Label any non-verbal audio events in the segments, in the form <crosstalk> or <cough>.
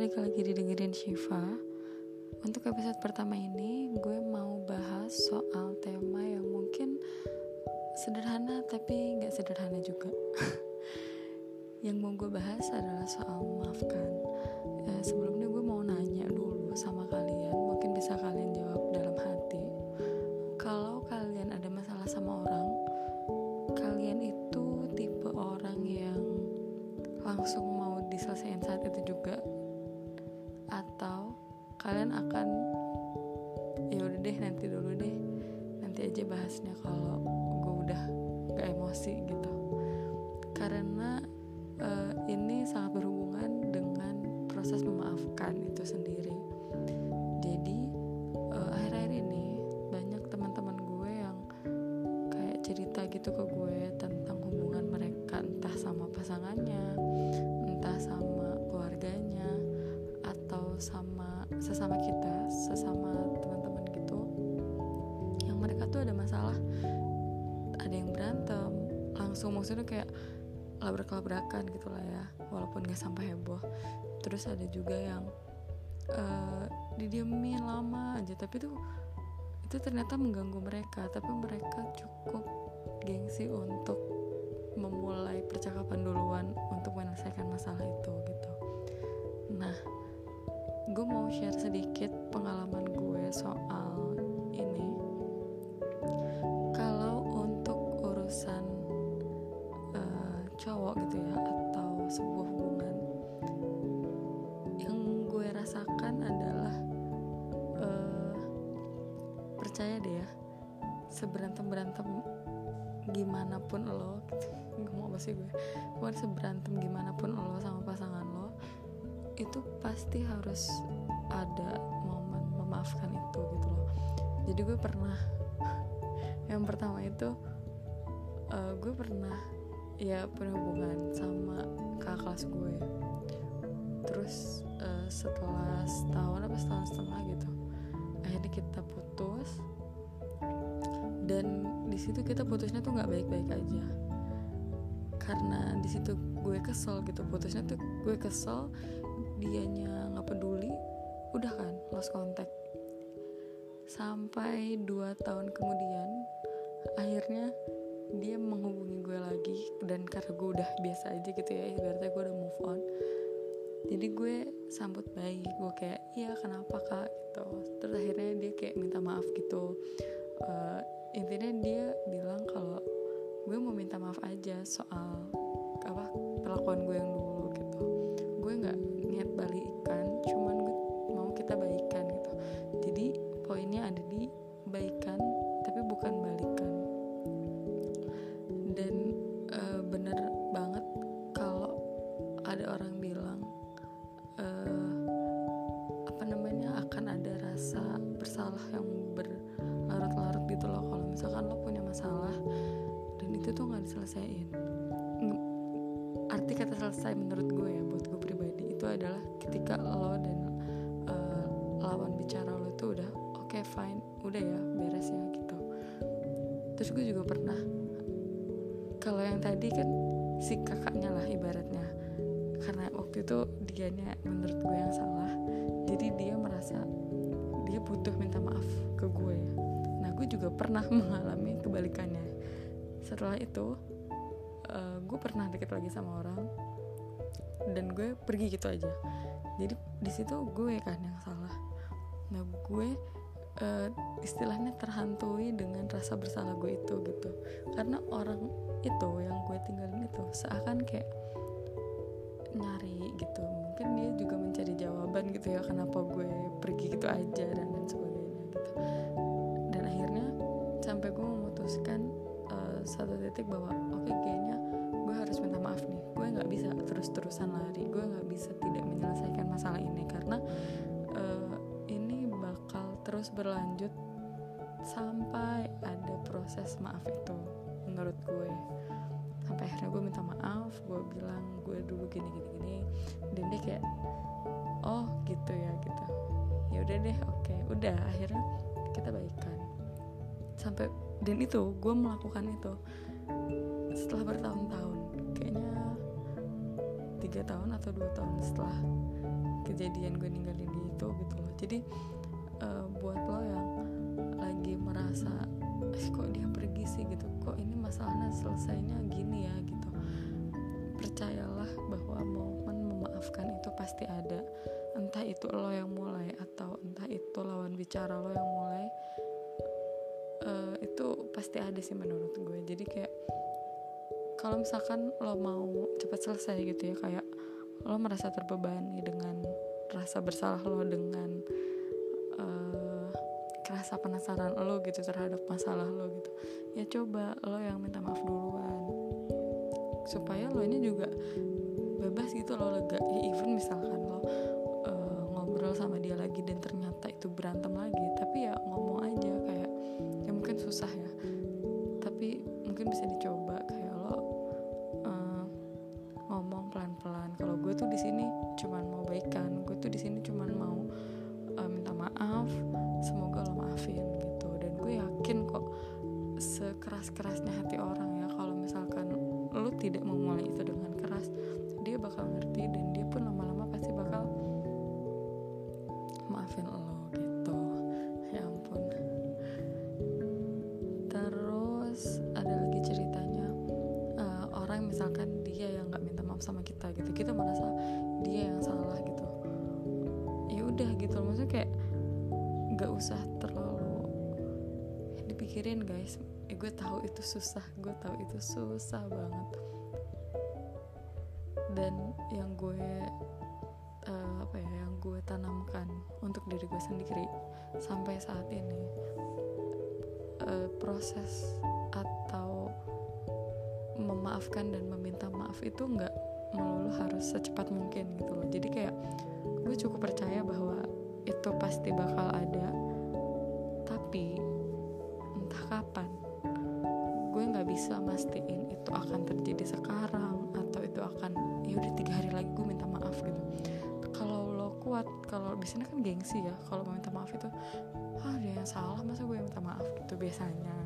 balik lagi didengerin Shiva. Untuk episode pertama ini gue mau bahas soal tema yang mungkin sederhana tapi gak sederhana juga. <laughs> Yang mau gue bahas adalah soal memaafkan eh, Sebelumnya kalian akan ya udah deh nanti dulu deh. Nanti aja bahasnya kalau gue udah gak emosi gitu. Karena uh, ini sangat berhubungan dengan proses memaafkan itu sendiri. Jadi uh, akhir-akhir ini banyak teman-teman gue yang kayak cerita gitu ke gue tentang hubungan mereka entah sama pasangannya entah sama keluarganya sama sesama kita sesama teman-teman gitu yang mereka tuh ada masalah ada yang berantem langsung maksudnya kayak labrak-labrakan gitu lah ya walaupun gak sampai heboh. Terus ada juga yang uh, didiemin lama aja tapi tuh itu ternyata mengganggu mereka tapi mereka cukup gengsi untuk memulai percakapan duluan untuk menyelesaikan share sedikit pengalaman gue soal ini. Kalau untuk urusan uh, cowok gitu ya atau sebuah hubungan yang gue rasakan adalah uh, percaya deh ya seberantem berantem gimana pun lo ngomong apa sih gue pokoknya seberantem gimana pun lo sama pasangan lo itu pasti harus ada momen memaafkan itu gitu loh. Jadi gue pernah <laughs> yang pertama itu uh, gue pernah ya punya hubungan sama kakak kelas gue. Terus uh, setelah setahun apa setahun setengah gitu akhirnya kita putus. Dan di situ kita putusnya tuh nggak baik-baik aja. Karena di situ gue kesel gitu putusnya tuh gue kesel dianya nggak peduli udah kan lost contact. Sampai dua tahun kemudian akhirnya dia menghubungi gue lagi dan karena gue udah biasa aja gitu ya ibaratnya gue udah move on jadi gue sambut baik. Gue kayak iya kenapa kak? Gitu. Terus akhirnya dia kayak minta maaf gitu. Uh, intinya dia bilang kalau gue mau minta maaf aja soal apa perlakuan gue yang dulu gitu. Gue nggak niat balikan masalah dan itu tuh nggak diselesaikan arti kata selesai menurut gue ya buat gue pribadi itu adalah ketika lo dan uh, lawan bicara lo itu udah oke okay, fine udah ya beres ya gitu. Terus gue juga pernah kalau yang tadi kan si kakaknya lah ibaratnya karena waktu itu dianya menurut gue yang salah jadi dia merasa dia butuh minta maaf ke gue nah gue juga pernah <laughs> mengalami kebalikannya. Setelah itu uh, gue pernah deket lagi sama orang dan gue pergi gitu aja. Jadi di situ gue kan yang salah. Nah gue uh, istilahnya terhantui dengan rasa bersalah gue itu gitu. Karena orang itu yang gue tinggalin itu seakan kayak nyari gitu. Mungkin dia juga mencari jawaban gitu ya kenapa gue pergi gitu aja dan sebagainya. dan akhirnya sampai gue memutuskan uh, satu titik bahwa oke okay, kayaknya gue harus minta maaf nih. Gue nggak bisa terus-terusan lari. Gue nggak bisa tidak menyelesaikan masalah ini. Karena uh, ini bakal terus berlanjut sampai ada proses maaf itu menurut gue. Sampai akhirnya gue minta maaf gue bilang gue dulu gini gini gini dan dia kayak oh gitu ya gitu. Ya udah deh oke. Okay. udah akhirnya kita baikan sampai dan itu gue melakukan itu. Setelah bertahun-tahun kayaknya tiga tahun atau dua tahun setelah kejadian gue ninggalin dia itu gitu loh. Jadi uh, buat lo yang lagi merasa eh, kok dia pergi sih? gitu. Kok ini masalahnya selesainya gini ya? gitu. Percayalah bahwa momen memaafkan itu pasti ada. Entah itu lo yang mulai atau entah itu lawan bicara lo yang mulai uh, itu pasti ada sih menurut gue. Jadi kayak kalau misalkan lo mau cepat selesai gitu ya kayak lo merasa terbebani dengan rasa bersalah lo dengan uh, rasa penasaran lo gitu terhadap masalah lo gitu ya coba lo yang minta maaf duluan. Supaya lo ini juga bebas gitu lo lega. Ya even misalkan lo uh, ngobrol sama dia lagi dan ternyata itu berantem lagi tapi ya ngomong aja mungkin susah ya. Tapi mungkin bisa dicoba kayak di sini maaf sama kita gitu. Kita merasa dia yang salah gitu. Ya udah gitu. Maksudnya kayak nggak usah terlalu dipikirin guys. Eh, gue tahu itu susah. Gue tahu itu susah banget. Dan yang gue uh, apa ya yang gue tanamkan untuk diri gue sendiri sampai saat ini uh, proses atau memaafkan dan meminta maaf itu nggak melulu harus secepat mungkin gitu loh. Jadi kayak gue cukup percaya bahwa itu pasti bakal ada. Tapi entah kapan gue nggak bisa mastiin itu akan terjadi sekarang atau itu akan ya udah tiga hari lagi gue minta maaf gitu. Kalau lo kuat kalau biasanya kan gengsi ya kalau mau minta maaf itu ah dia yang salah masa gue minta maaf? Gitu biasanya.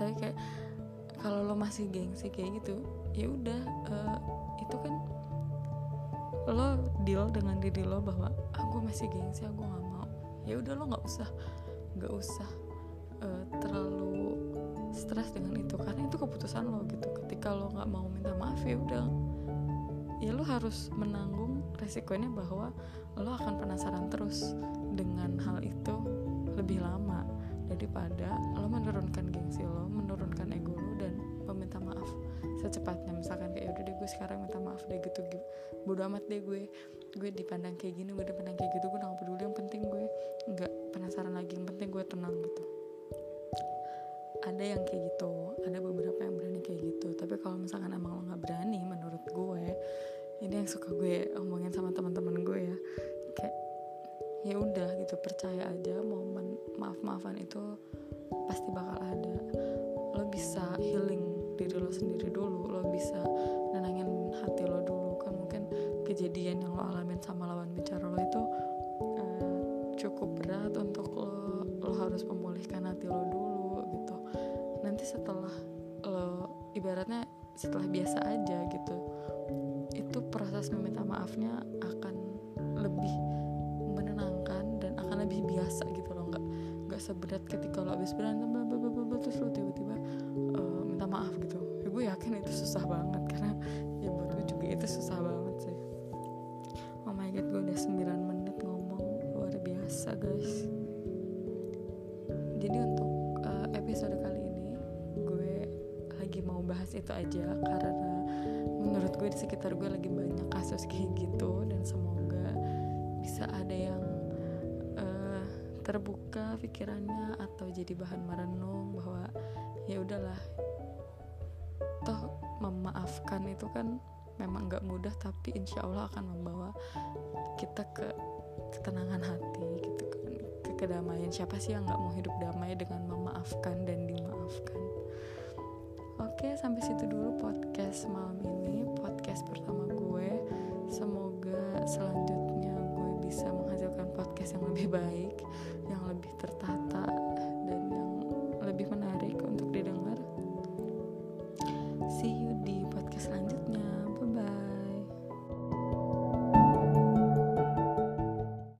Tapi kayak kalau lo masih gengsi kayak gitu ya udah uh, itu kan lo deal dengan diri lo bahwa ah masih gengsi aku nggak mau. Ya udah lo nggak usah nggak usah uh, terlalu stres dengan itu. Karena itu keputusan lo gitu. Ketika lo nggak mau minta maaf ya udah. Ya lo harus menanggung resikonya bahwa lo akan penasaran terus dengan hal itu bodo amat deh gue. Gue dipandang kayak gini gue dipandang kayak gitu gue gak peduli yang penting gue nggak penasaran lagi yang penting gue tenang gitu. Ada yang kayak gitu ada beberapa yang berani kayak gitu. Tapi kalau misalkan emang lo nggak berani menurut gue ini yang suka gue omongin sama teman-teman gue ya kayak ya udah gitu percaya aja momen maaf maafan itu pasti bakal ada. Lo bisa healing diri lo sendiri dulu lo bisa nenangin kejadian yang lo alamin sama lawan bicara lo itu uh, cukup berat untuk lo lo harus memulihkan hati lo dulu gitu. Nanti setelah lo ibaratnya setelah biasa aja gitu itu proses meminta maafnya akan lebih menenangkan dan akan lebih biasa gitu loh. Nggak nggak seberat ketika lo habis berantem terus lo tiba-tiba uh, minta maaf gitu. Ya, gue yakin itu susah banget karena ya buat gue juga itu susah banget sih god gue udah 9 menit ngomong. Luar biasa guys. Jadi untuk uh, episode kali ini gue lagi mau bahas itu aja karena menurut gue di sekitar gue lagi banyak kasus kayak gitu dan semoga bisa ada yang uh, terbuka pikirannya atau jadi bahan merenung bahwa ya udahlah toh memaafkan itu kan memang nggak mudah tapi insya Allah akan membawa kita ke ketenangan hati gitu kan. Ke kedamaian. Siapa sih yang nggak mau hidup damai dengan memaafkan dan dimaafkan? Oke sampai situ dulu podcast malam ini. Podcast pertama gue. Semoga selanjutnya